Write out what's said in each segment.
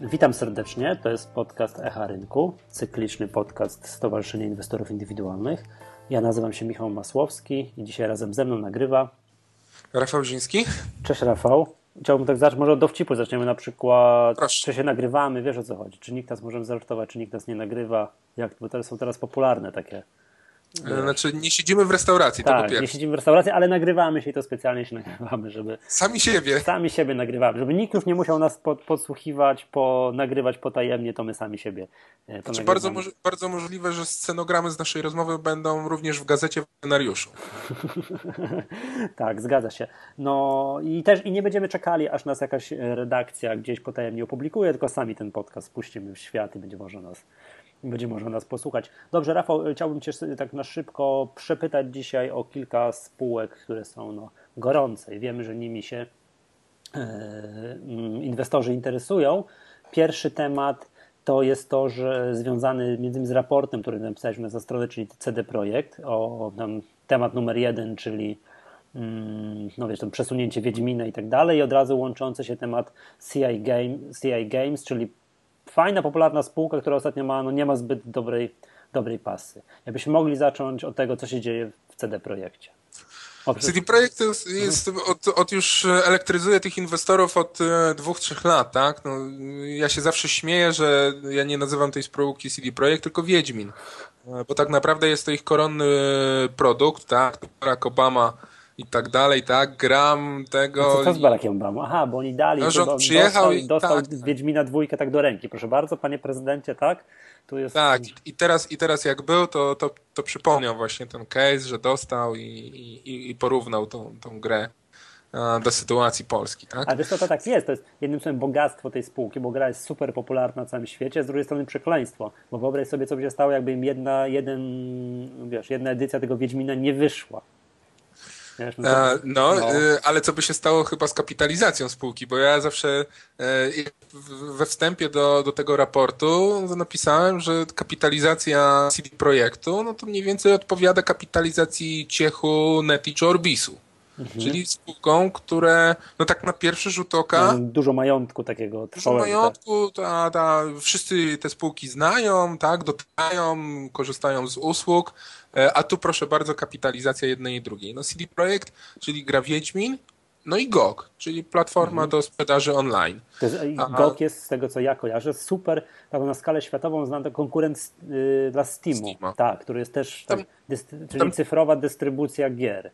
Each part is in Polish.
Witam serdecznie. To jest podcast Echa Rynku, cykliczny podcast Stowarzyszenia Inwestorów Indywidualnych. Ja nazywam się Michał Masłowski i dzisiaj razem ze mną nagrywa Rafał Ziński. Cześć Rafał. Chciałbym tak zacząć, może od dowcipu zaczniemy na przykład, Proszę. czy się nagrywamy, wiesz o co chodzi, czy nikt nas możemy zażartować, czy nikt nas nie nagrywa, jak, bo to są teraz popularne takie. Znaczy, nie siedzimy w restauracji, Tak, nie siedzimy w restauracji, ale nagrywamy się i to specjalnie się nagrywamy, żeby Sami siebie. sami siebie nagrywamy, żeby nikt już nie musiał nas pod, podsłuchiwać, po, nagrywać potajemnie, to my sami siebie e, Znaczy, bardzo, moż- bardzo możliwe, że scenogramy z naszej rozmowy będą również w gazecie w scenariuszu. tak, zgadza się. No i też i nie będziemy czekali, aż nas jakaś e, redakcja gdzieś potajemnie opublikuje, tylko sami ten podcast puścimy w świat i będzie można nas, będzie można nas posłuchać. Dobrze, Rafał, e, chciałbym Cię tak na szybko przepytać dzisiaj o kilka spółek, które są no, gorące i wiemy, że nimi się e, mm, inwestorzy interesują. Pierwszy temat to jest to, że związany między innymi z raportem, który napisaliśmy na stronę, czyli CD Projekt, o tam, temat numer jeden, czyli mm, no wiesz, tam przesunięcie Wiedźmina i tak dalej i od razu łączący się temat CI, Game, CI Games, czyli fajna, popularna spółka, która ostatnio ma, no nie ma zbyt dobrej, dobrej pasy. Jakbyśmy mogli zacząć od tego, co się dzieje w CD Projekcie. CD Projekt jest, jest od, od już elektryzuje tych inwestorów od e, dwóch, trzech lat, tak? No, ja się zawsze śmieję, że ja nie nazywam tej spółki CD Projekt, tylko Wiedźmin. E, Bo tak naprawdę jest to ich koronny produkt, tak? Barack Obama i tak dalej, tak? Gram tego. Co, co z Barackiem Obama? Aha, bo oni dali. No, przyjechał dostał, i- dostał tak, z. Wiedźmina dwójkę tak do ręki. Proszę bardzo, panie prezydencie, tak? Tu jest. Tak, i- teraz, i teraz jak był, to, to, to przypomniał właśnie ten case, że dostał i, i, i porównał tą, tą grę do sytuacji Polski, tak? Ale wiesz co, to tak jest. To jest jednym słowem bogactwo tej spółki, bo gra jest super popularna na całym świecie, a z drugiej strony przekleństwo. Bo wyobraź sobie, co by się stało, jakby im jedna, jeden, wiesz, jedna edycja tego Wiedźmina nie wyszła. Wiesz, no to- E, no, no. e, ale co by się stało chyba z kapitalizacją spółki, bo ja zawsze e, we wstępie do, do tego raportu napisałem, że kapitalizacja CD Projektu, no to mniej więcej odpowiada kapitalizacji Ciechu, Neti czy Orbisu. Mhm. Czyli spółką, które no tak na pierwszy rzut oka Mają dużo majątku takiego Dużo trwałego. majątku, ta, ta, wszyscy te spółki znają, tak, dotykają, korzystają z usług, e, a tu proszę bardzo kapitalizacja jednej i drugiej. No CD Projekt, czyli gra Wiedźmin, no i GOG, czyli platforma Mhm. do sprzedaży online. To jest, GOG jest z tego, co ja kojarzę, super, tak na skalę światową znany konkurent y, dla Steamu. Steama. Tak, który jest też, tak, Tam- dystry- czyli tam- cyfrowa dystrybucja gier.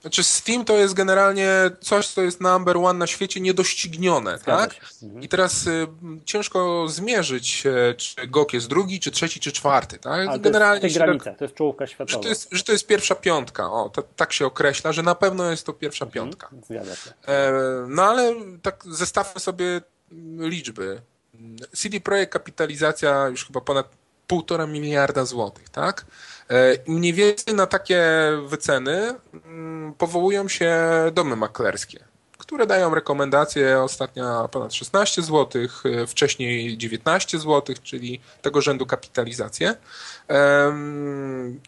Znaczy Steam to jest generalnie coś, co jest number one na świecie, niedoścignione, Zgadza tak? Mhm. I teraz y, ciężko zmierzyć, e, czy GOG jest drugi, czy trzeci, czy czwarty, tak? To generalnie jest w się tych tak- to jest czołówka że światowa. to, jest, że to jest pierwsza piątka. O, to, tak się określa, że na pewno jest to pierwsza piątka. Zgadza się. E, no ale tak zestawmy sobie mm, liczby. CD Projekt kapitalizacja już chyba ponad półtora miliarda złotych, tak? E, mniej więcej na takie wyceny mm, powołują się domy maklerskie, które dają rekomendacje ostatnio ponad 16 zł, wcześniej 19 zł, czyli tego rzędu kapitalizację.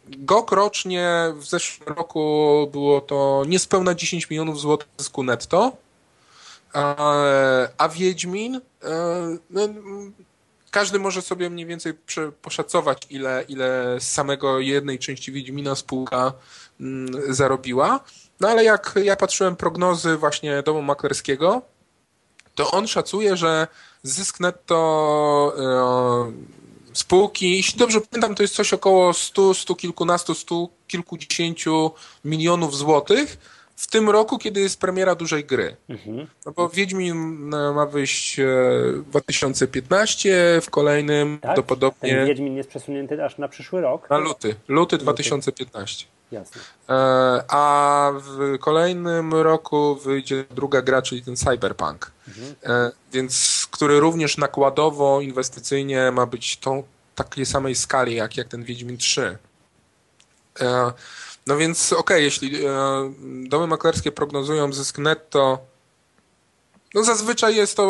GOK rocznie w zeszłym roku było to niespełna 10 milionów złotych zysku netto, a, a Wiedźmin, e, no, każdy może sobie mniej więcej poszacować, ile, ile z samego jednej części Wiedźmina spółka mm, zarobiła. No ale jak ja patrzyłem prognozy właśnie domu maklerskiego, to on szacuje, że zysk netto e, spółki, jeśli dobrze pamiętam, to jest coś około 100, 100 kilkunastu, 100 kilkudziesięciu milionów złotych w tym roku, kiedy jest premiera dużej gry. Mhm. No bo Wiedźmin e, ma wyjść e, w 2015, w kolejnym Tak? prawdopodobnie Ten Wiedźmin jest przesunięty aż na przyszły rok. na luty, luty 2015. Jasne. E, A w kolejnym roku wyjdzie druga gra, czyli ten Cyberpunk. E, Więc który również nakładowo, inwestycyjnie ma być tą takiej samej skali jak, jak ten Wiedźmin 3. No więc okej, jeśli e, domy maklerskie prognozują zysk netto, no zazwyczaj jest to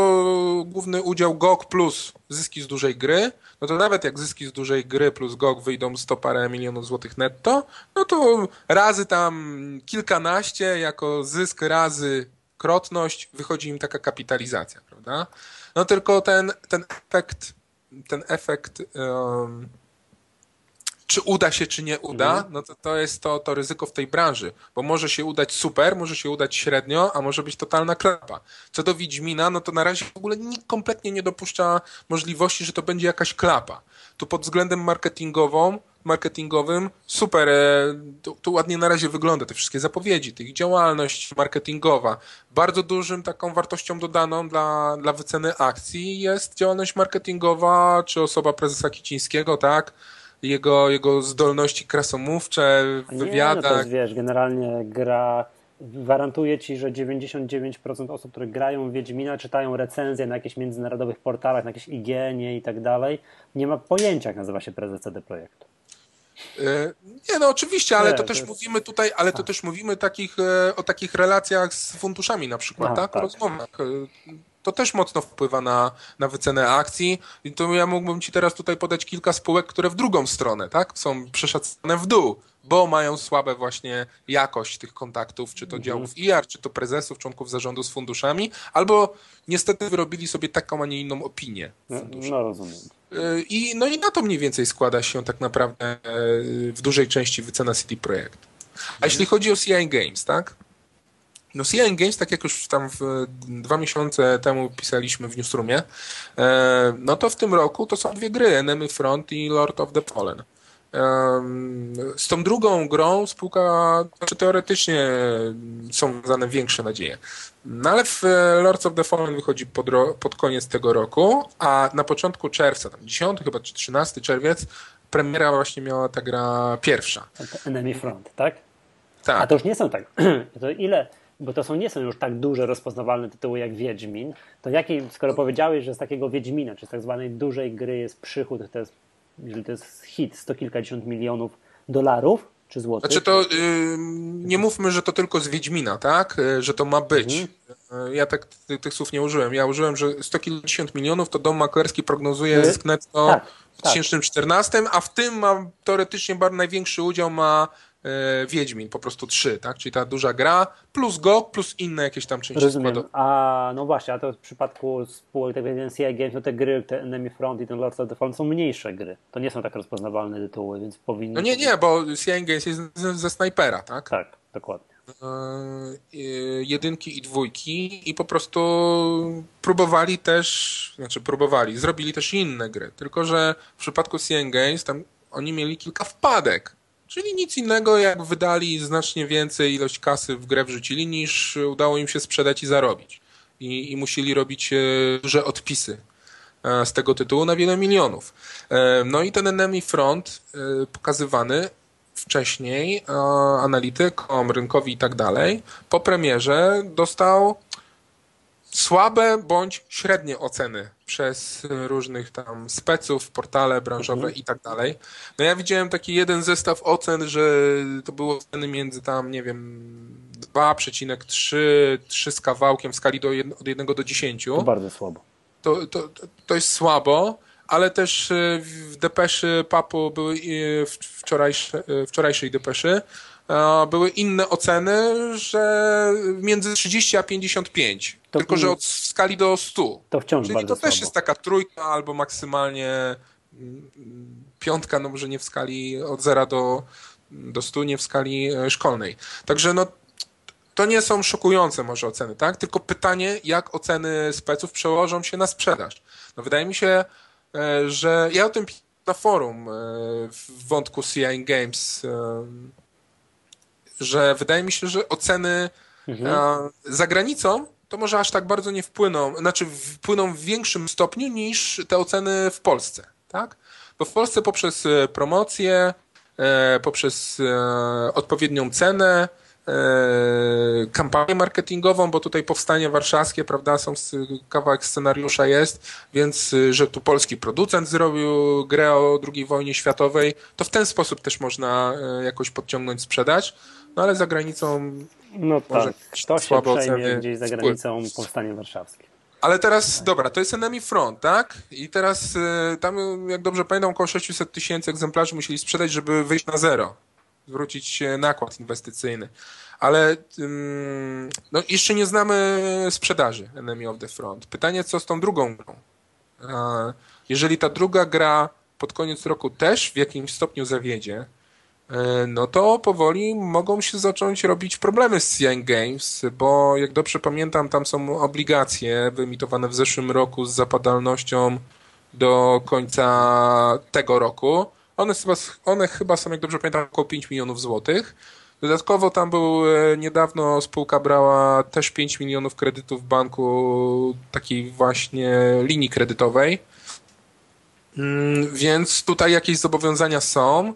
główny udział GOG plus zyski z dużej gry, no to nawet jak zyski z dużej gry plus GOG wyjdą 100 parę milionów złotych netto, no to razy tam kilkanaście jako zysk razy krotność wychodzi im taka kapitalizacja, prawda? No tylko ten, ten efekt, ten efekt um, czy uda się, czy nie uda, mhm. no to, to jest to, to ryzyko w tej branży, bo może się udać super, może się udać średnio, a może być totalna klapa. Co do Wiedźmina, no to na razie w ogóle nikt kompletnie nie dopuszcza możliwości, że to będzie jakaś klapa. Tu pod względem marketingową, marketingowym super, e, to, to ładnie na razie wygląda, te wszystkie zapowiedzi, tych działalność marketingowa. Bardzo dużym taką wartością dodaną dla, dla wyceny akcji jest działalność marketingowa, czy osoba prezesa Kicińskiego, tak, jego, jego zdolności krasomówcze w wywiadach. Nie, no to jest, wiesz, generalnie gra gwarantuję ci, że 99% osób, które grają w Wiedźmina, czytają recenzje na jakichś międzynarodowych portalach, na jakieś IGN i tak dalej, nie ma pojęcia, jak nazywa się prezes CD Projektu. E, nie, no oczywiście, ale to, też jest... mówimy tutaj, ale to też mówimy takich, e, o takich relacjach z funduszami na przykład, tak? tak? O rozmowach. To też mocno wpływa na, na wycenę akcji. I to ja mógłbym Ci teraz tutaj podać kilka spółek, które w drugą stronę, tak? Są przeszacone w dół, bo mają słabe właśnie jakość tych kontaktów, czy to mhm. działów IR, czy to prezesów, członków zarządu z funduszami, albo niestety wyrobili sobie taką, a nie inną opinię. No, no rozumiem. Y, I, no i na to mniej więcej składa się tak naprawdę e, w dużej części wycena CD Projekt. A jeśli chodzi o CI Games, tak? No CI Games, tak jak już tam w, dwa miesiące temu pisaliśmy w Newsroomie, e, no to w tym roku to są dwie gry, Enemy Front i Lord of the Fallen. Z tą drugą grą spółka, znaczy teoretycznie są wiązane większe nadzieje. No ale w Lords of the Fallen wychodzi pod, pod koniec tego roku, a na początku czerwca, tam 10 chyba czy 13 czerwiec, premiera właśnie miała ta gra pierwsza. Enemy Front, tak? Tak. A to już nie są tak. To ile bo to są, nie są już tak duże, rozpoznawalne tytuły jak Wiedźmin, to jaki, skoro powiedziałeś, że z takiego Wiedźmina, czy z tak zwanej dużej gry jest przychód, to jest, to jest hit, sto kilkadziesiąt milionów dolarów, czy złotych? Znaczy to yy, nie mówmy, że to tylko z Wiedźmina, tak? Yy, że to ma być. Mhm. Yy, ja tak ty, tych słów nie użyłem. Ja użyłem, że 150 milionów to dom maklerski prognozuje zysk netto tak, w 2014, tak. a w tym ma teoretycznie bardzo największy udział ma Wiedźmin, po prostu trzy, tak? Czyli ta duża gra, plus go, plus inne jakieś tam części Rozumiem. Składu. A no właśnie, a to w przypadku spółek tak jak CI Games, no te gry, te Enemy Front i ten Lords of the Fallen są mniejsze gry. To nie są tak rozpoznawalne tytuły, więc powinny... No nie, nie, bo CI Games jest ze snajpera, tak? Tak, dokładnie. E, jedynki i dwójki i po prostu próbowali też, znaczy próbowali, zrobili też inne gry, tylko że w przypadku CN Games tam oni mieli kilka wpadek Czyli nic innego, jak wydali znacznie więcej ilość kasy w grę wrzucili, niż udało im się sprzedać i zarobić. I, i musieli robić e, duże odpisy e, z tego tytułu na wiele milionów. E, no i ten Enemy Front pokazywany wcześniej analitykom, rynkowi i tak dalej, po premierze dostał słabe bądź średnie oceny przez różnych tam speców, portale branżowe mhm. i tak dalej. No ja widziałem taki jeden zestaw ocen, że to było oceny między tam, nie wiem, 2,3, 3 z kawałkiem w skali do od 1 do 10. To bardzo słabo. To, to, to jest słabo, ale też e, w depeszy papu były e, wczorajsze, e, wczorajszej depeszy były inne oceny, że między 30 a 55. To tylko, że od skali do 100. To wciąż Czyli bardzo to słabo. też jest taka trójka albo maksymalnie mm, piątka, no może nie w skali od 0 do, do 100, nie w skali e, szkolnej. Także no to nie są szokujące może oceny, tak? Tylko pytanie, jak oceny speców przełożą się na sprzedaż. No wydaje mi się, e, że ja o tym na forum e, w wątku CI Games że wydaje mi się, że oceny mhm. za granicą to może aż tak bardzo nie wpłyną, znaczy wpłyną w większym stopniu niż te oceny w Polsce, tak? Bo w Polsce poprzez e, promocję, e, poprzez e, odpowiednią cenę, kampanię marketingową, bo tutaj powstanie warszawskie, prawda, są kawałek scenariusza jest, więc że tu polski producent zrobił grę o II wojnie światowej, to w ten sposób też można jakoś podciągnąć sprzedać. No ale za granicą no tak, to się przejmie gdzieś za granicą powstanie warszawskie. Ale teraz, dobra, to jest Enemy Front, tak? I teraz y, tam, jak dobrze pamiętam, około 600 tysięcy egzemplarzy musieli sprzedać, żeby wyjść na zero. zwrócić nakład inwestycyjny. Ale no, jeszcze nie znamy sprzedaży Enemy of the Front. Pytanie, co z tą drugą grą? Jeżeli ta druga gra pod koniec roku też w jakimś stopniu zawiedzie, no to powoli mogą się zacząć robić problemy z Cyan Games, bo jak dobrze pamiętam, tam są obligacje wyemitowane w zeszłym roku z zapadalnością do końca tego roku. One chyba, one chyba są, jak dobrze pamiętam, około 5 milionów złotych. Dodatkowo tam był e, niedawno spółka brała też 5 milionów kredytów w banku takiej właśnie linii kredytowej Mm, więc tutaj jakieś zobowiązania są.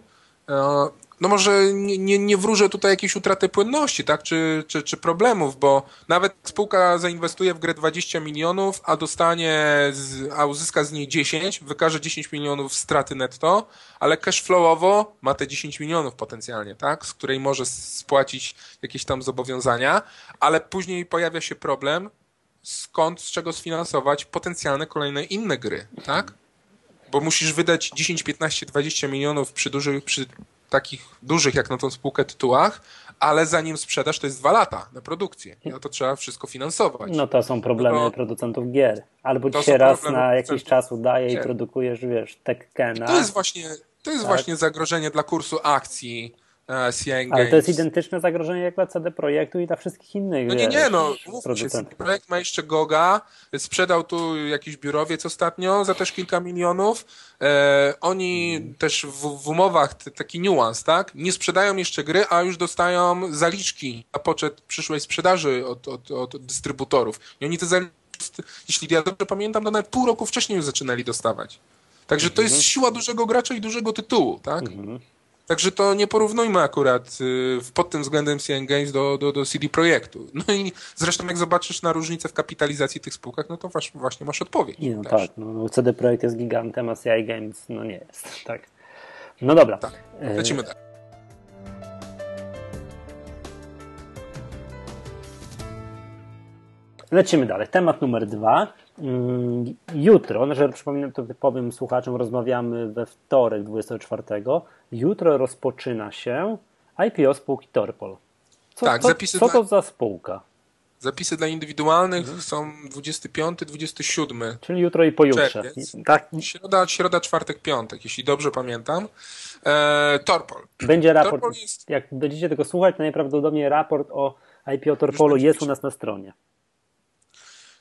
No może nie, nie, nie wróżę tutaj jakiejś utraty płynności, tak, czy, czy, czy problemów, bo nawet spółka zainwestuje w grę 20 milionów, a dostanie, z, a uzyska z niej 10, wykaże 10 milionów straty netto, ale cashflowowo ma te 10 milionów potencjalnie, tak, z której może spłacić jakieś tam zobowiązania, ale później pojawia się problem, skąd, z czego sfinansować potencjalne kolejne inne gry, tak? bo musisz wydać 10, 15, 20 milionów przy dużych, przy takich dużych jak na tą spółkę tytułach, ale zanim sprzedasz to jest dwa lata na produkcję. I to trzeba wszystko finansować. No to są problemy no, producentów gier. Albo ci się raz na jakiś czas udaje gier. i produkujesz, wiesz, Tekkena. To jest właśnie, to jest tak? właśnie zagrożenie dla kursu akcji Ale to jest identyczne zagrożenie jak dla CD Projektu i dla wszystkich innych. No nie, nie, no. Się, CD Projekt ma jeszcze Goga, sprzedał tu jakiś biurowiec ostatnio za też kilka milionów. E, oni hmm. też w, w umowach, taki niuans, tak? Nie sprzedają jeszcze gry, a już dostają zaliczki na poczet przyszłej sprzedaży od, od, od dystrybutorów. I oni te zaliczki, jeśli ja dobrze pamiętam, to nawet pół roku wcześniej już zaczynali dostawać. Także to jest mhm. siła dużego gracza i dużego tytułu, tak? Mhm. Także to nie porównujmy akurat y, pod tym względem CN Games do, do, do CD Projektu. No i zresztą jak zobaczysz na różnicę w kapitalizacji tych spółkach, no to właśnie masz odpowiedź. No tak, no, no CD Projekt jest gigantem, a CI Games no nie jest. Tak. No dobra. Tak, lecimy dalej. Lecimy dalej. Temat numer dwa. Mm, jutro, no, że przypominam, to powiem słuchaczom, rozmawiamy we wtorek 24. Jutro rozpoczyna się IPO spółki Torpol. Co, tak, co, zapisy co to za spółka? Zapisy dla indywidualnych mhm. są 25, 27. Czyli jutro i pojutrze. Tak. Środa, środa, czwartek, piątek, jeśli dobrze pamiętam. E, Torpol. Będzie raport. Torpol jest... Jak będziecie tego słuchać, to najprawdopodobniej raport o IPO Torpolu jest u nas na stronie.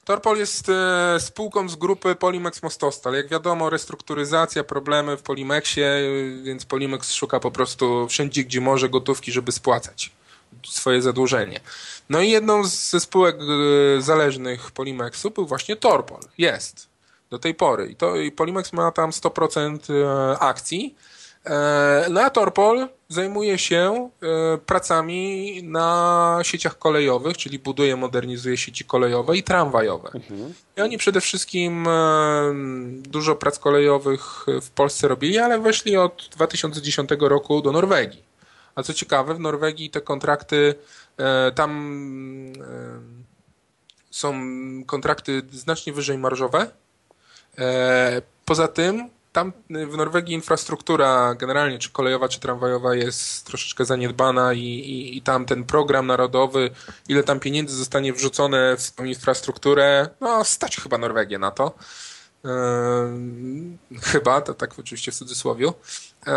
Torpol jest e, spółką z grupy Polimex Mostostal. Jak wiadomo, restrukturyzacja, problemy w Polimexie, e, więc Polimex szuka po prostu wszędzie, gdzie może gotówki, żeby spłacać swoje zadłużenie. No i jedną ze spółek e, zależnych Polimexu był właśnie Torpol. Jest. Do tej pory. I, to, i Polimex ma tam 100% akcji. No a Torpol zajmuje się e, pracami na sieciach kolejowych, czyli buduje, modernizuje sieci kolejowe i tramwajowe. Mhm. I oni przede wszystkim e, dużo prac kolejowych w Polsce robili, ale weszli od 2010 roku do Norwegii. A co ciekawe, w Norwegii te kontrakty e, tam są kontrakty znacznie wyżej marżowe. Poza tym tam w Norwegii infrastruktura generalnie, czy kolejowa, czy tramwajowa jest troszeczkę zaniedbana i, i, i, tam ten program narodowy, ile tam pieniędzy zostanie wrzucone w tą infrastrukturę, no stać chyba Norwegię na to. Chyba, to tak oczywiście w cudzysłowie. Yy,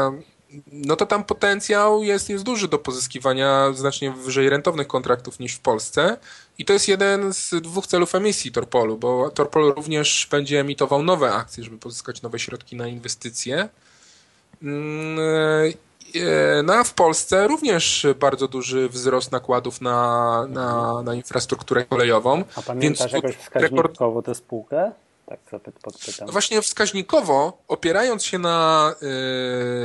no to tam potencjał jest, jest duży do pozyskiwania znacznie wyżej rentownych kontraktów niż w Polsce. I to jest jeden z dwóch celów emisji Torpolu, bo Torpol również będzie emitował nowe akcje, żeby pozyskać nowe środki na inwestycje. Mm, e, no a w Polsce również bardzo duży wzrost nakładów na, na, na infrastrukturę kolejową. A pamiętasz Więc jakoś wskaźnikowo rekord... tę spółkę? Tak podpytam. No właśnie wskaźnikowo, opierając się na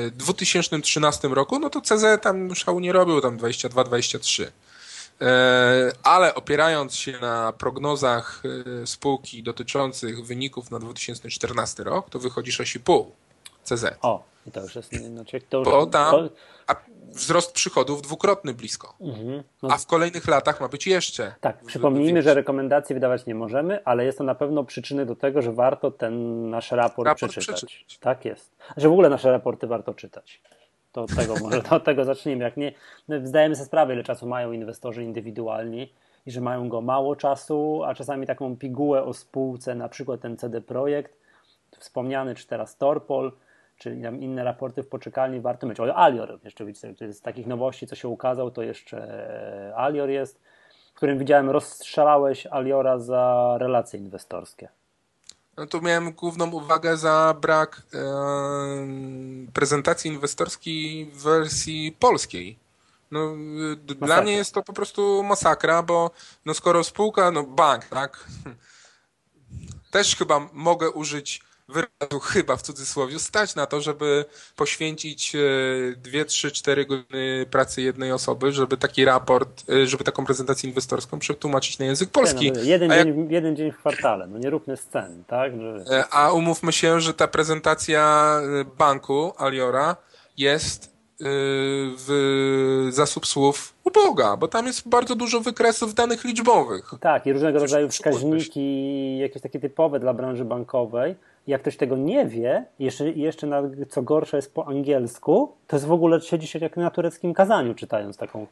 y, 2013 roku, no to CZ tam szału nie robił, tam 22-23. Y, ale opierając się na prognozach y, spółki dotyczących wyników na 2014 rok, to wychodzi 6,5 CZ. O, to już jest... Znaczy to już, Bo tam, a wzrost przychodów dwukrotny blisko. Mhm. No. A w kolejnych latach ma być jeszcze. Tak, przypomnijmy, że rekomendacje wydawać nie możemy, ale jest to na pewno przyczyny do tego, że warto ten nasz raport, raport przeczytać. przeczytać. Tak jest. Że w ogóle nasze raporty warto czytać. To od tego może od tego zacznijmy. Jak nie, zdajemy sobie sprawę, ile czasu mają inwestorzy indywidualni i że mają go mało czasu, a czasami taką pigułę o spółce, na przykład ten CD Projekt, wspomniany, czy teraz Torpol, czy inne raporty w poczekalni warto mieć. O, Alior jeszcze widzicie, z takich nowości, co się ukazał, to jeszcze Alior jest, w którym widziałem, rozstrzelałeś Aliora za relacje inwestorskie. No tu miałem główną uwagę za brak e, prezentacji inwestorskiej w wersji polskiej. No, dla mnie jest to po prostu masakra, bo no skoro spółka, no bank, tak? Też chyba mogę użyć wyrazu chyba w cudzysłowie stać na to, żeby poświęcić 2, 3, 4 godziny pracy jednej osoby, żeby taki raport, e, żeby taką prezentację inwestorską przetłumaczyć na język polski. No, jeden, dzień, jak... jeden dzień w kwartale, no nie róbmy scen, tak? Że... E, a umówmy się, że ta prezentacja e, banku Aliora jest w zasób słów uboga, bo tam jest bardzo dużo wykresów danych liczbowych. Tak, i różnego rodzaju wskaźniki, jakieś takie typowe dla branży bankowej jak ktoś tego nie wie, jeszcze, jeszcze na, co gorsze jest po angielsku, to jest w ogóle siedzi się jak na tureckim kazaniu, czytając taką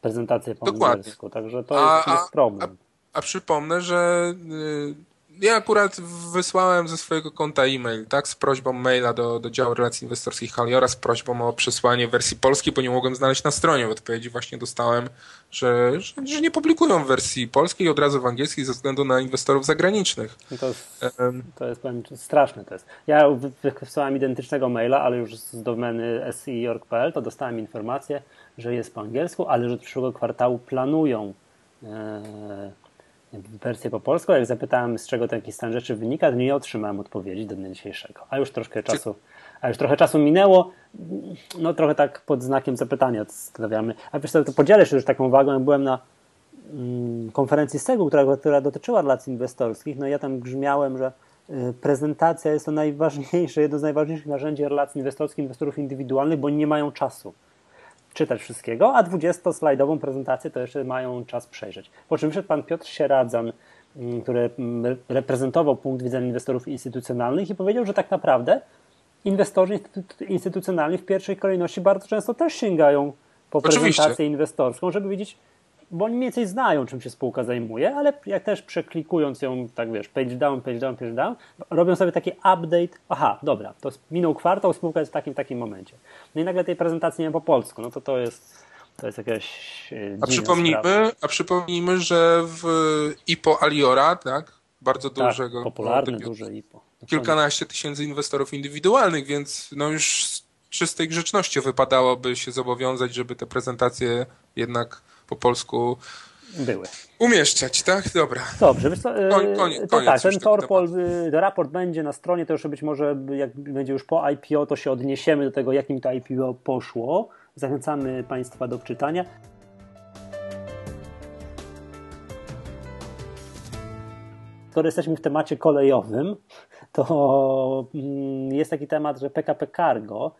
prezentację po Dokładnie. angielsku. Także to a, jest, jest problem. A, a, przypomnę, że y, ja akurat wysłałem ze swojego konta e-mail, tak, z prośbą maila do, do działu relacji inwestorskich Haliora, z prośbą o przesłanie wersji polskiej, bo nie mogłem znaleźć na stronie. W odpowiedzi właśnie dostałem, że, że, że nie publikują wersji polskiej od razu w angielskiej ze względu na inwestorów zagranicznych. To jest, to jest powiem, straszne to jest. Ja wysłałem identycznego maila, ale już z domeny si.org.pl, to dostałem informację, że jest po angielsku, ale że od przyszłego kwartału planują e, wersję po polsku. Jak zapytałem, z czego taki stan rzeczy wynika, to nie otrzymałem odpowiedzi do dnia dzisiejszego. A już troszkę czasu, a już trochę czasu minęło. No trochę tak pod znakiem zapytania stawiamy. A wiesz co, to podzielę się już taką uwagą. Byłem na mm, konferencji SEGU, która, która dotyczyła relacji inwestorskich. No ja tam grzmiałem, że y, prezentacja jest to najważniejsze, jedno z najważniejszych narzędzi relacji inwestorskich, inwestorów indywidualnych, bo nie mają czasu czytać wszystkiego, a 20-slajdową prezentację to jeszcze mają czas przejrzeć. Po czym wyszedł pan Piotr Sieradzan, mm, który mm, reprezentował punkt widzenia inwestorów instytucjonalnych i powiedział, że tak naprawdę inwestorzy instytucjonalni w pierwszej kolejności bardzo często też sięgają po prezentację Oczywiście. inwestorską, żeby widzieć bo oni mniej więcej znają, czym się spółka zajmuje, ale jak też przeklikując ją, tak wiesz, page down, page down, page down, robią sobie taki update, aha, dobra, to minął kwartał, spółka jest w takim, takim momencie. No i nagle tej prezentacji nie ma po polsku, no to to jest, to jest jakaś e, a przypomnijmy, a przypomnijmy, że w IPO Aliora, tak, bardzo tak, dużego, popularne, no, duże IPO. Kilkanaście tysięcy inwestorów indywidualnych, więc no już z czystej grzeczności wypadałoby się zobowiązać, żeby te prezentacje jednak po polsku były. Umieszczać, tak? Dobra. Dobrze, wiesz co, Koń, koniec, to koniec tak, ten Torpol, y, raport będzie na stronie, to już być może jak będzie już po IPO, to się odniesiemy do tego, jakim to IPO poszło. Zachęcamy Państwa do czytania. Skoro jesteśmy w temacie kolejowym, to mm, jest taki temat, że PKP Cargo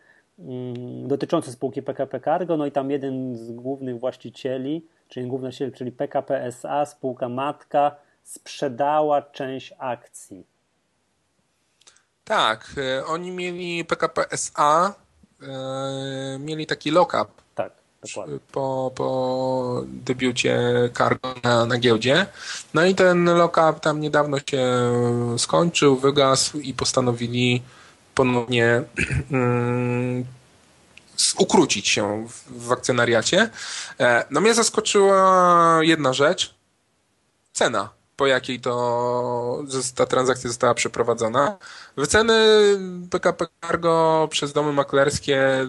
dotyczący spółki PKP Cargo, no i tam jeden z głównych właścicieli, czyli główny właściciel, czyli PKP SA, spółka matka, sprzedała część akcji. Tak, e, oni mieli PKP SA, e, mieli taki lock-up. Tak, dokładnie. Po, po debiucie Cargo na, na giełdzie. No i ten lock-up tam niedawno się skończył, wygasł i postanowili ponownie um, ukrócić się w, w akcjonariacie. E, no mnie zaskoczyła jedna rzecz. Cena, po jakiej to ta transakcja została przeprowadzona. Wyceny PKP Cargo przez domy maklerskie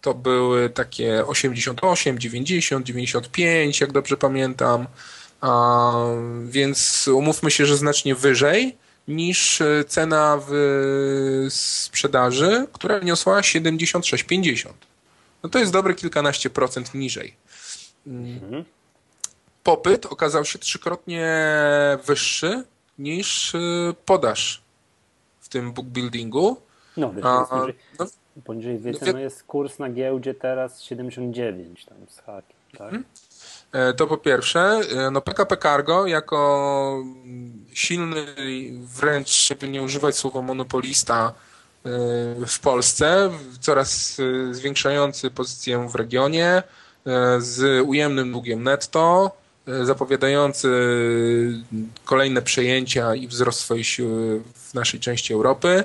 to były takie 88, 90, 95, jak dobrze pamiętam. Więc umówmy się, że znacznie wyżej niż e, cena w sprzedaży, która wyniosła 76,50. No to jest dobre kilkanaście procent niżej. Mhm. Popyt okazał się trzykrotnie wyższy niż e, podaż w tym bookbuildingu. No, wiesz, A, poniżej, no, poniżej wycen no, jest kurs na giełdzie teraz 79 tam z hakiem. Tak? E, to po pierwsze, e, no PKP Cargo jako silny, wręcz żeby nie używać słowa monopolista, w Polsce, coraz zwiększający pozycję w regionie, z ujemnym długiem netto, zapowiadający kolejne przejęcia i wzrost swojej siły w naszej części Europy,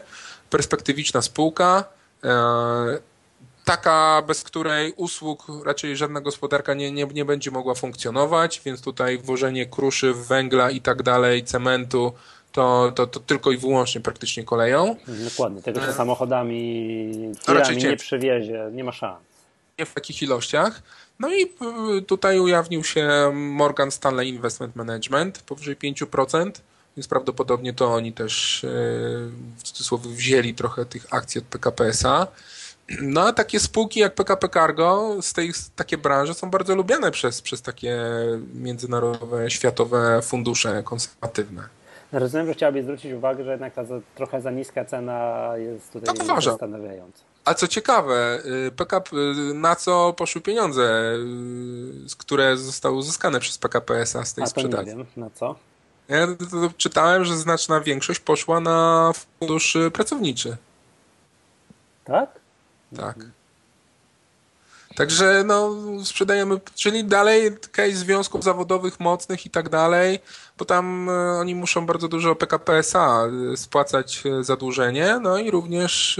perspektywiczna spółka, taka, bez której usług raczej żadna gospodarka nie, nie, nie będzie mogła funkcjonować, więc tutaj włożenie kruszyw, węgla i tak dalej, cementu, to, to, to tylko i wyłącznie praktycznie koleją. Dokładnie, tego się samochodami, tirami nie przewiezie, nie ma szans. Nie w takich ilościach. No i y, tutaj ujawnił się Morgan Stanley Investment Management powyżej 5%, więc prawdopodobnie to oni też y, w cudzysłowie wzięli trochę tych akcji od PKP SA. No a takie spółki jak PKP Cargo z tej takie branże są bardzo lubiane przez, przez takie międzynarodowe, światowe fundusze konserwatywne. Rozumiem, że chciałabyś zwrócić uwagę, że jednak ta za, trochę za niska cena jest tutaj tak zastanawiająca. A co ciekawe, PKP, y, na co poszły pieniądze, y, które zostały uzyskane przez PKP SA z tej A sprzedaży? Nie wiem, na co? Ja czytałem, że znaczna większość poszła na fundusz pracowniczy. Tak? Tak. Także no, sprzedajemy, czyli dalej case związków zawodowych mocnych i tak dalej, bo tam e, oni muszą bardzo dużo PKP SA e, spłacać e, zadłużenie, no i również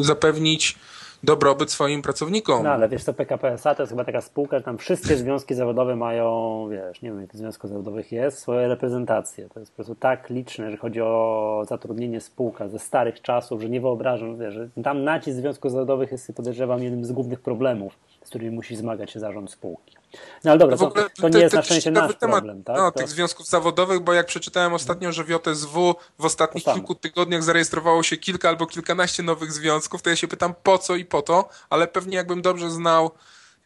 zapewnić dobrobyt swoim pracownikom. No ale wiesz co, PKP SA to jest chyba taka spółka, że tam wszystkie związki zawodowe mają, wiesz, nie wiem jak związków zawodowych jest, swoje reprezentacje. To jest po prostu tak liczne, że chodzi o zatrudnienie spółka ze starych czasów, że nie wyobrażam, wiesz, że tam nacisk związków zawodowych jest podejrzewam jednym z głównych problemów, z którymi musi zmagać się zarząd spółki. No ale dobra, to, to nie jest na szczęście nasz temat, problem, tak? No, to... tych związków zawodowych, bo jak przeczytałem ostatnio, że w JSW w ostatnich kilku tygodniach zarejestrowało się kilka albo kilkanaście nowych związków, to ja się pytam po co i po to, ale pewnie jakbym dobrze znał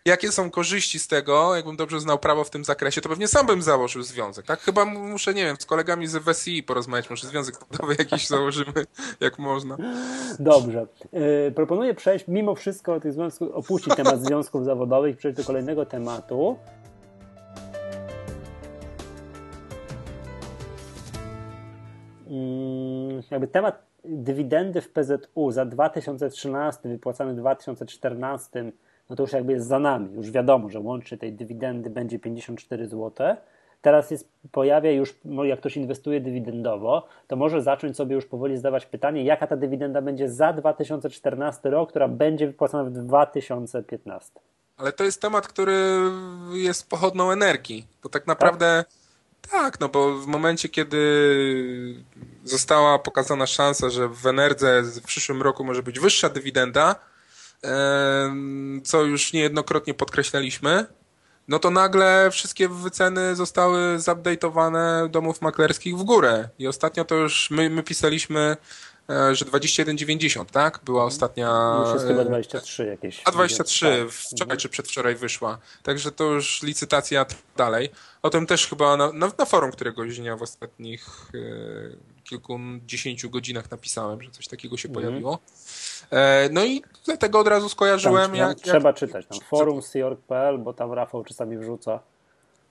jakie są korzyści z tego, jakbym dobrze znał prawo w tym zakresie, to pewnie sam bym założył związek, tak? Chyba muszę, nie wiem, z kolegami z WSI porozmawiać, może związek zawodowy jakiś założymy, jak można. Dobrze. Yy, proponuję przejść, mimo wszystko tych związków, opuścić temat związków zawodowych i przejść do kolejnego tematu. Yy, jakby temat dywidendy w PZU za 2013 wypłacane w 2014 no to już jakby jest za nami. Już wiadomo, że łącznie tej dywidendy będzie 54 zł. Teraz jest, pojawia już, no, jak ktoś inwestuje dywidendowo, to może zacząć sobie już powoli zadawać pytanie, jaka ta dywidenda będzie za 2014 rok, która będzie wypłacona w 2015. Ale to jest temat, który jest pochodną energii, bo tak naprawdę tak, tak no bo w momencie, kiedy została pokazana szansa, że w Enerdze w przyszłym roku może być wyższa dywidenda, co już niejednokrotnie podkreślaliśmy, no to nagle wszystkie wyceny zostały zupdate'owane domów maklerskich w górę. I ostatnio to już my, my pisaliśmy, e, że 21,90, tak? Była ostatnia... Już jest chyba 23 jakieś. A 23 tak. wczoraj czy przedwczoraj wyszła. Także to już licytacja dalej. O tym też chyba na, na, na forum któregoś dnia w ostatnich e, kilkudziesięciu godzinach napisałem, że coś takiego się mhm. pojawiło. E, no i dlatego od razu skojarzyłem. Tam, jak, trzeba jak... czytać tam forum Seorg.pl, bo tam Rafał czasami wrzuca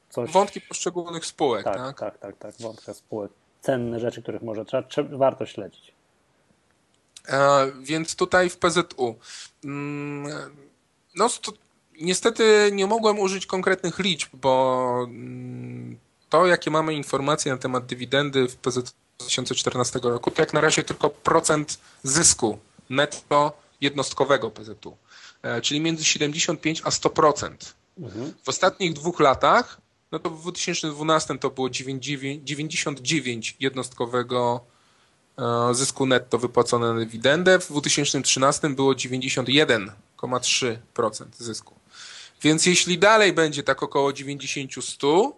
coś. Wątki poszczególnych spółek, tak? Tak, tak, tak, tak wątka spółek. Cenne rzeczy, których może trzeba, trzeba warto śledzić. E, więc tutaj w PZU. Mm, no, niestety nie mogłem użyć konkretnych liczb, bo mm, to, jakie mamy informacje na temat dywidendy w PZU 2014 roku, to jak na razie tylko procent zysku netto jednostkowego PZU, e, czyli między 75 a 100%. Mhm. W ostatnich dwóch latach, no to w 2012 to było 99 jednostkowego e, zysku netto wypłacone na dywidendę, w 2013 było 91,3% zysku. Więc jeśli dalej będzie tak około 90-100,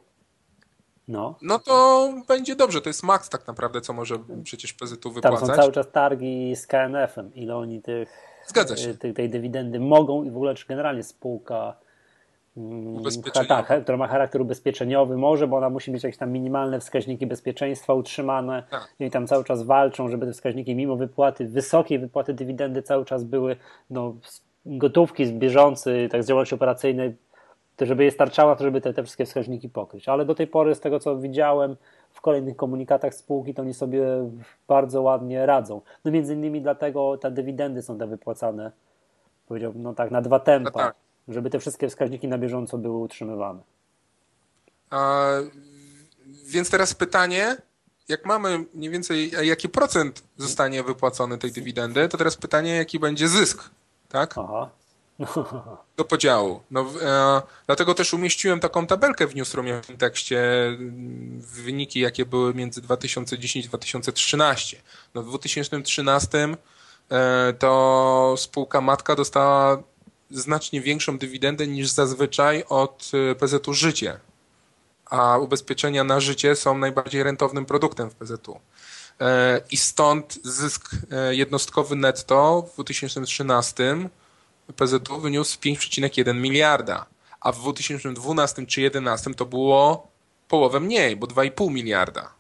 no. no to będzie dobrze. To jest maks tak naprawdę, co może przecież PZU wypłacać. Tam są cały czas targi z KNF-em. Ile oni tych, Zgadza się. Tej, tej dywidendy mogą i w ogóle czy generalnie spółka mm, tak, która ma charakter ubezpieczeniowy, może, bo ona musi mieć jakieś tam minimalne wskaźniki bezpieczeństwa utrzymane tak. i tam cały czas walczą, żeby te wskaźniki mimo wypłaty, wysokiej wypłaty dywidendy cały czas były no, gotówki z bieżący, tak z działalności operacyjnej to żeby je starczała, to żeby te, te wszystkie wskaźniki pokryć. Ale do tej pory, z tego co widziałem, w kolejnych komunikatach spółki, to oni sobie bardzo ładnie radzą. No między innymi dlatego te dywidendy są te wypłacane, powiedziałbym, no tak, na dwa tempa, no tak. żeby te wszystkie wskaźniki na bieżąco były utrzymywane. A, więc teraz pytanie, jak mamy mniej więcej, jaki procent zostanie wypłacony tej dywidendy, to teraz pytanie, jaki będzie zysk, tak? Aha. Do podziału. No, e, dlatego też umieściłem taką tabelkę w newsroomie w tekście, mm, wyniki jakie były między 2010 a 2013. No, w 2013 e, to spółka matka dostała znacznie większą dywidendę niż zazwyczaj od e, PZU Życie a ubezpieczenia na życie są najbardziej rentownym produktem w PZU. E, I stąd zysk e, jednostkowy netto w 2013 PZU wyniósł 5,1 miliarda, a w 2012 czy 2011 to było połowę mniej, bo 2,5 miliarda.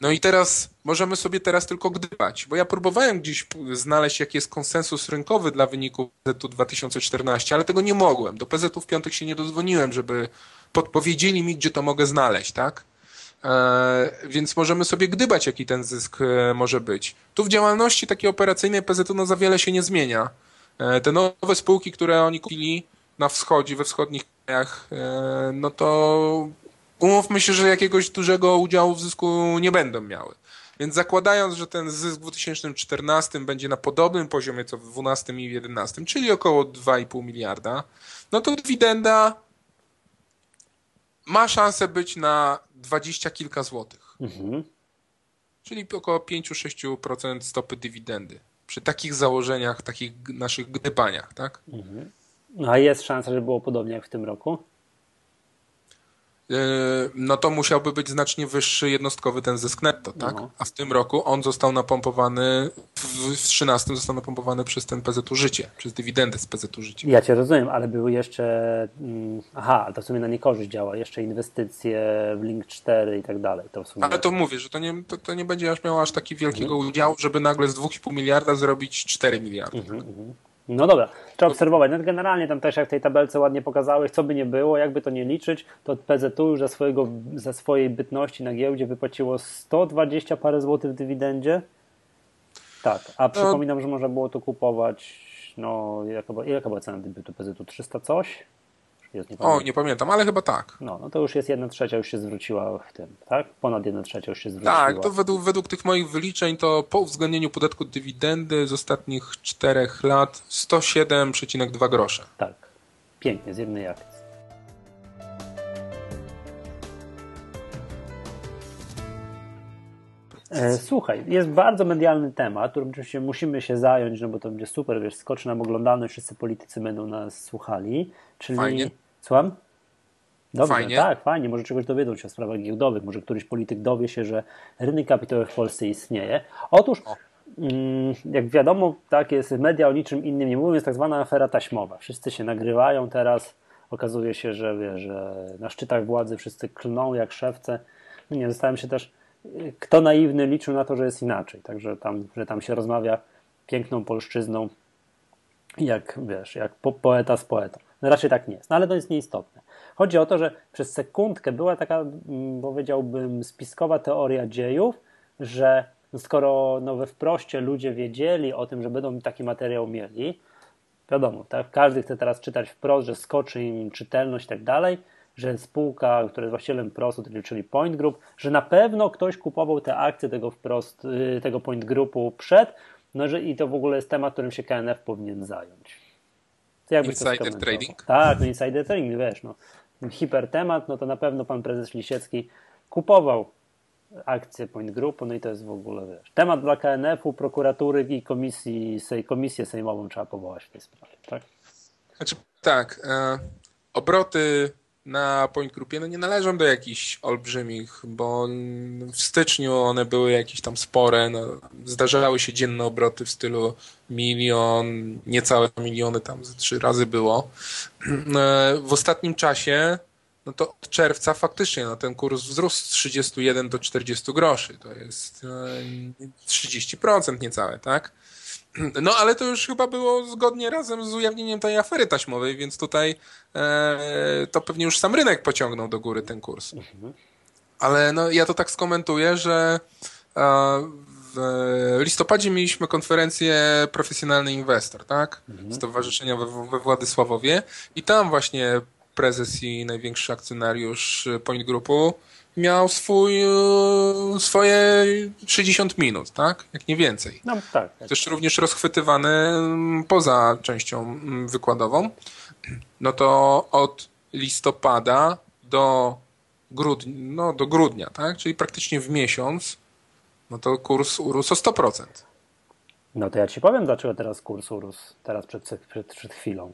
No i teraz możemy sobie teraz tylko gdybać, bo ja próbowałem gdzieś znaleźć jaki jest konsensus rynkowy dla wyniku PZU 2014, ale tego nie mogłem. Do PZU w piątek się nie dozwoniłem, żeby podpowiedzieli mi, gdzie to mogę znaleźć, tak? E, więc możemy sobie gdybać, jaki ten zysk e, może być. Tu w działalności takiej operacyjnej PZU no za wiele się nie zmienia. E, te nowe spółki, które oni kupili na wschodzie, we wschodnich krajach, no to umówmy się, że jakiegoś dużego udziału w zysku nie będą miały. Więc zakładając, że ten zysk w 2014 będzie na podobnym poziomie co w 2012 i 2011, czyli około 2,5 miliarda, no to dywidenda ma szansę być na dwadzieścia kilka złotych. Mhm. Czyli około 5-6% stopy dywidendy. Przy takich założeniach, takich naszych gdybaniach, tak? Mhm. A jest szansa, że było podobnie jak w tym roku? Yy, no to musiałby być znacznie wyższy jednostkowy ten zysk netto, tak? No. A w tym roku on został napompowany, w 13 został napompowany przez ten PZU Życie, przez dywidendę z PZU Życie. Ja cię rozumiem, ale były jeszcze, mm, aha, ale to w sumie na niekorzyść działa, jeszcze inwestycje w Link 4 i tak dalej. To ale to mówię, że to nie, to, to nie będzie aż miało aż taki wielkiego mhm. udziału, żeby nagle z 2,5 miliarda zrobić 4 miliardy. Mhm, tak? No dobra, trzeba obserwować. No generalnie tam też jak w tej tabelce ładnie pokazałeś, co by nie było, jakby to nie liczyć, to PZU już za, swojego, za swojej bytności na giełdzie wypłaciło 120 parę złotych w dywidendzie. Tak, a no. przypominam, że można było to kupować, no jaka była, jaka była cena debiutu PZU? 300 coś? Jest, nie pamiętam. O, nie pamiętam, ale chyba tak. No, no to już jest jedna trzecia już się zwróciła w tym, tak? Ponad jedna trzecia już się zwróciła. Tak, to według, według tych moich wyliczeń to po uwzględnieniu podatku dywidendy z ostatnich czterech lat 107,2 grosze. Tak, pięknie, z jednej akcji. E, słuchaj, jest bardzo medialny temat, którym oczywiście musimy się zająć, no bo to będzie super, wiesz, skoczy nam oglądalność, wszyscy politycy będą nas słuchali, czyli Fajnie. Słucham? Dobrze, fajnie. tak, fajnie. Może czegoś dowiedzą się o sprawach giełdowych, może któryś polityk dowie się, że rynek kapitałowy w Polsce istnieje. Otóż, mm, jak wiadomo, tak jest, media o niczym innym nie mówią, jest tak zwana afera taśmowa. Wszyscy się nagrywają teraz, okazuje się, że, wie, że na szczytach władzy wszyscy klną jak szewce. No nie, zostałem się też, kto naiwny liczył na to, że jest inaczej, także tam, że tam się rozmawia piękną polszczyzną, jak wiesz, jak po, poeta z poetą. No raczej tak nie jest, no ale to jest nieistotne. Chodzi o to, że przez sekundkę była taka, mm, powiedziałbym, spiskowa teoria dziejów, że skoro no, we wproście ludzie wiedzieli o tym, że będą taki materiał mieli, wiadomo, tak, każdy chce teraz czytać wprost, że skoczy im czytelność i tak dalej, że spółka, która jest właścicielem Prostu, czyli Point Group, że na pewno ktoś kupował te akcje tego wprost, y, tego Point Groupu przed, no że i to w ogóle jest temat, którym się KNF powinien zająć. Insider trading? Tak, no insider trading, wiesz, no. Hiper temat, no to na pewno pan prezes Lisiecki kupował akcje Point Groupu, no i to jest w ogóle, wiesz, temat dla KNF-u, prokuratury i komisji, sej, komisję sejmową trzeba powołać w tej sprawie, tak? Znaczy, tak, e, obroty na Point Groupie no nie należą do jakichś olbrzymich, bo w styczniu one były jakieś tam spore, no, zdarzały się dzienne obroty w stylu milion, niecałe miliony, tam ze trzy razy było. E, w ostatnim czasie no to od czerwca faktycznie no, ten kurs wzrósł z 31 do 40 groszy. To jest 30% e, niecałe, tak? No ale to już chyba było zgodnie razem z ujawnieniem tej afery taśmowej, więc tutaj e, to pewnie już sam rynek pociągnął do góry ten kurs. Mhm. ale no, ja to tak skomentuję, że w listopadzie mieliśmy konferencję Profesjonalny Inwestor, tak? Mhm. Stowarzyszenia we, we Władysławowie i tam właśnie prezes i największy akcjonariusz Point Groupu miał swój, e, swoje 60 minut, tak? Jak nie więcej. No, tak, tak. Też również rozchwytywany poza częścią wykładową. No to od listopada do grudnia, no do grudnia, tak? Czyli praktycznie w miesiąc, no to kurs urósł o 100%. No to ja ci powiem, dlaczego teraz kurs urósł, teraz przed, przed, przed chwilą.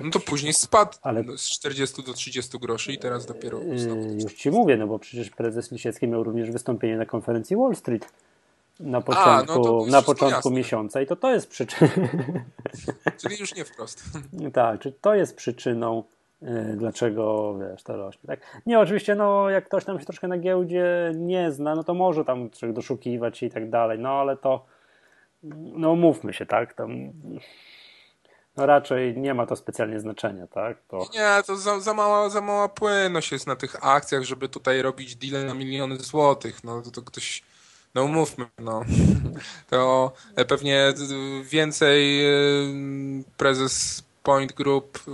No to później spadł Ale... z 40 do 30 groszy i teraz dopiero yy, Już ci mówię, no bo przecież prezes Lisiecki miał również wystąpienie na konferencji Wall Street na początku, A, no na początku miesiąca i to to jest przyczyną. Czyli już nie wprost. tak, czy to jest przyczyną yy, dlaczego wiesz, to rośnie. Tak? Nie, oczywiście, no jak ktoś tam się troszkę na giełdzie nie zna, no to może tam doszukiwać się i tak dalej, no ale to no mówmy się, tak, tam no raczej nie ma to specjalnie znaczenia, tak? To... Nie, to za, za, mała, za mała płynność jest na tych akcjach, żeby tutaj robić deal na miliony złotych. No to, to ktoś, no mówmy, no. To pewnie więcej y, prezes Point Group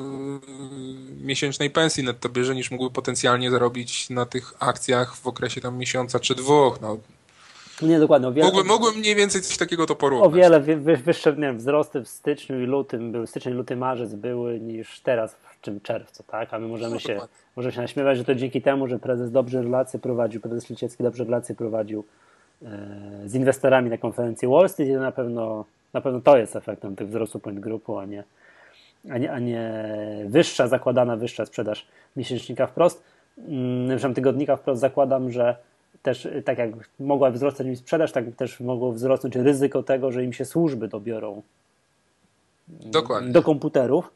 miesięcznej pensji netto bierze niż mógłby potencjalnie zarobić na tych akcjach w okresie tam miesiąca czy dwóch. No, nie, dokładnie. O wiele, mógłbym, mógłbym mniej więcej coś takiego to porównać. O wiele wy, wyższe nie wiem, wzrosty w styczniu i lutym były, styczeń, luty, marzec były niż teraz w czym czerwcu, tak? A my możemy no, się, możemy się naśmiewać, że to dzięki temu, że prezes dobrze relacje prowadził, prezes Liciecki dobrze relacje prowadził e, z inwestorami na konferencji Wall Street i na pewno, na pewno to jest efektem tych wzrostu point grupu, a nie, a nie, a nie wyższa, zakładana wyższa sprzedaż miesięcznika wprost. Mm, tygodnika wprost zakładam, że też tak jak mogła wzrosnąć im sprzedaż, tak też mogło wzrosnąć ryzyko tego, że im się służby dobiorą Dokładnie. do komputerów,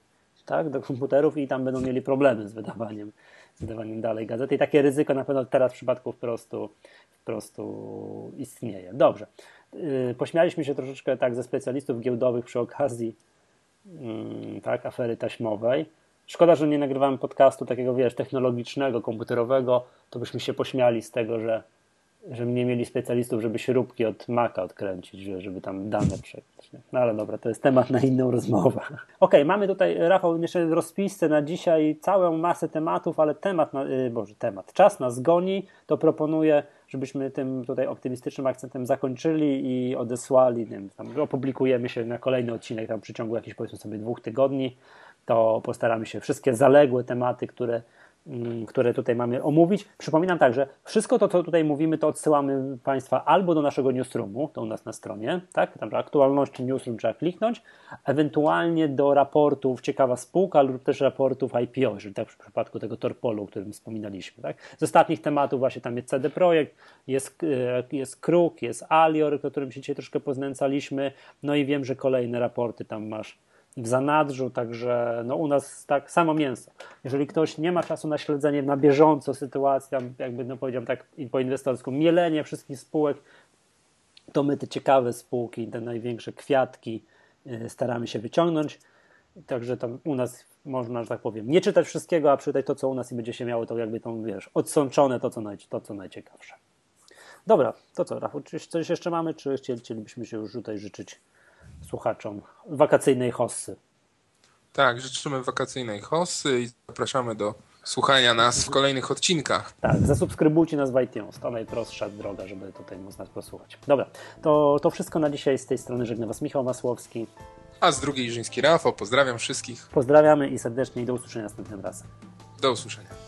tak, do komputerów i tam będą mieli problemy z wydawaniem, z wydawaniem dalej gazety. I takie ryzyko na pewno teraz w przypadku wprostu, wprostu istnieje. Dobrze. Y, pośmialiśmy się troszeczkę tak ze specjalistów giełdowych przy okazji mm, tak, afery taśmowej. Szkoda, że nie nagrywamy podcastu takiego, wiesz, technologicznego, komputerowego, to byśmy się pośmiali z tego, że żeby nie mieli specjalistów, żeby śrubki od Maca odkręcić, żeby tam dane przejść. No ale dobra, to jest temat na inną rozmowę. Ok, mamy tutaj, Rafał, jeszcze w rozpisce na dzisiaj całą masę tematów, ale temat, na, yy, Boże, temat, czas nas goni, to proponuję, żebyśmy tym tutaj optymistycznym akcentem zakończyli i odesłali, wiem, tam opublikujemy się na kolejny odcinek tam w przeciągu jakichś powiedzmy sobie dwóch tygodni, to postaramy się wszystkie zaległe tematy, które które tutaj mamy omówić. Przypominam także, wszystko to, co tutaj mówimy, to odsyłamy Państwa albo do naszego newsroomu, to u nas na stronie, tak? Tam aktualności newsroom trzeba kliknąć, ewentualnie do raportów Ciekawa Spółka lub też raportów IPO, jeżeli tak w przypadku tego Torpolu, o którym wspominaliśmy, tak? Z ostatnich tematów właśnie tam jest CD Projekt, jest, e, jest Kruk, jest Alior, o którym się dzisiaj troszkę poznęcaliśmy, no i wiem, że kolejne raporty tam masz w zanadrzu, także no u nas tak samo mięso. Jeżeli ktoś nie ma czasu na śledzenie na bieżąco sytuacja, jakby no powiedziałem tak po inwestorsku, mielenie wszystkich spółek, to my te ciekawe spółki, te największe kwiatki y, staramy się wyciągnąć. Także tam u nas można, że tak powiem, nie czytać wszystkiego, a przeczytać to, co u nas i będzie się miało to jakby tą, wiesz, odsączone to, co, naj, to, co najciekawsze. Dobra, to co, Rafał, czy coś jeszcze mamy, czy chcielibyśmy się już tutaj życzyć słuchaczom wakacyjnej hossy. Tak, życzymy wakacyjnej hossy i zapraszamy do słuchania nas w kolejnych odcinkach. Tak, zasubskrybujcie nas w iTunes. To najprostsza droga, żeby tutaj móc nas posłuchać. Dobra, to, to wszystko na dzisiaj. Z tej strony żegna Was Michał Masłowski. A z drugiej Żyński Rafał. Pozdrawiam wszystkich. Pozdrawiamy i serdecznie i do usłyszenia następnym razem. Do usłyszenia.